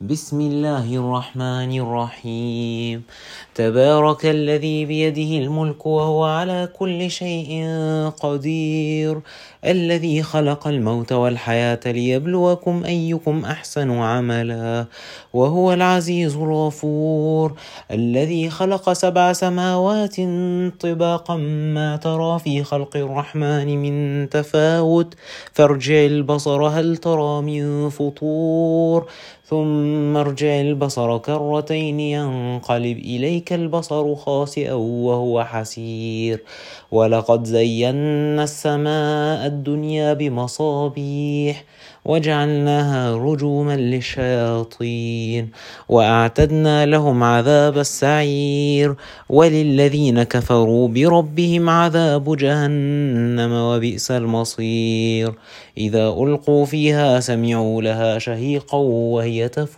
بسم الله الرحمن الرحيم. تبارك الذي بيده الملك وهو على كل شيء قدير. الذي خلق الموت والحياة ليبلوكم أيكم أحسن عملا. وهو العزيز الغفور. الذي خلق سبع سماوات طباقا ما ترى في خلق الرحمن من تفاوت. فارجع البصر هل ترى من فطور. ثم ارجع البصر كرتين ينقلب إليك البصر خاسئا وهو حسير. ولقد زينا السماء الدنيا بمصابيح وجعلناها رجوما للشياطين. وأعتدنا لهم عذاب السعير. وللذين كفروا بربهم عذاب جهنم وبئس المصير. إذا ألقوا فيها سمعوا لها شهيقا وهي تفور.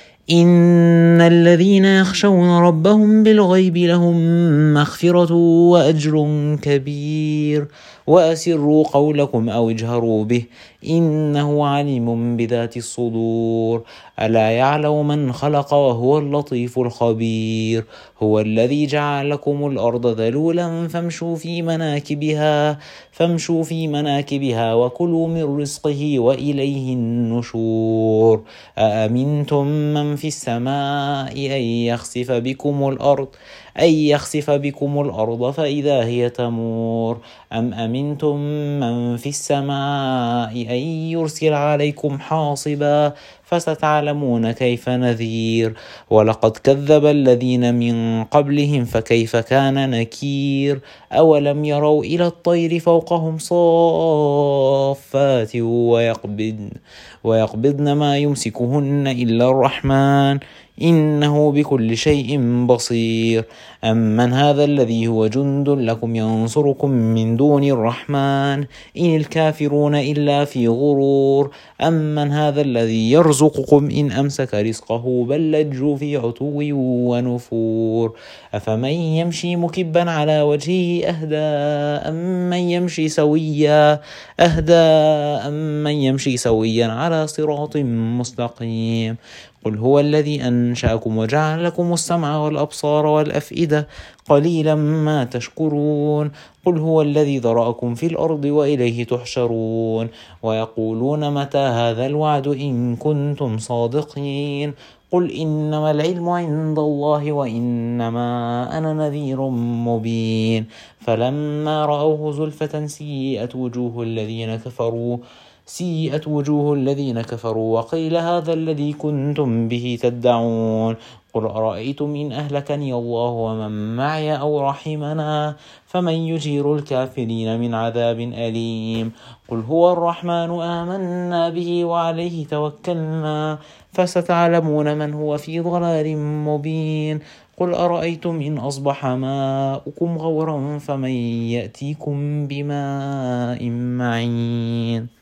إن الذين يخشون ربهم بالغيب لهم مغفرة وأجر كبير. وأسروا قولكم أو اجهروا به إنه عليم بذات الصدور. ألا يعلم من خلق وهو اللطيف الخبير؟ هو الذي جعل لكم الأرض ذلولا فامشوا في مناكبها فامشوا في مناكبها وكلوا من رزقه وإليه النشور. أأمنتم من في السماء أن يخسف بكم الأرض أن يخسف بكم الأرض فإذا هي تمور؟ أم أمنتم من في السماء أن يرسل عليكم حاصبا فستعلمون كيف نذير. ولقد كذب الذين من قبلهم فكيف كان نكير؟ أولم يروا إلى الطير فوقهم صافات ويقبضن ويقبضن ما يمسكهن إلا الرحمن. إنه بكل شيء بصير. أمن هذا الذي هو جند لكم ينصركم من دون الرحمن. إن الكافرون إلا في غرور. أمن هذا الذي يرزقكم إن أمسك رزقه بل لجوا في عتو ونفور. أفمن يمشي مكبا على وجهه أهدى أمن يمشي سويا؟ أهدى أمن يمشي سويا على صراط مستقيم. قل هو الذي أنشأكم وجعل لكم السمع والأبصار والأفئدة قليلا ما تشكرون قل هو الذي ذرأكم في الأرض وإليه تحشرون ويقولون متى هذا الوعد إن كنتم صادقين قل إنما العلم عند الله وإنما أنا نذير مبين فلما رأوه زلفة سيئت وجوه الذين كفروا سيئت وجوه الذين كفروا وقيل هذا الذي كنتم به تدعون. قل أرأيتم إن أهلكني الله ومن معي أو رحمنا؟ فمن يجير الكافرين من عذاب أليم. قل هو الرحمن آمنا به وعليه توكلنا. فستعلمون من هو في ضلال مبين. قل أرأيتم إن أصبح ماؤكم غورا فمن يأتيكم بماء معين.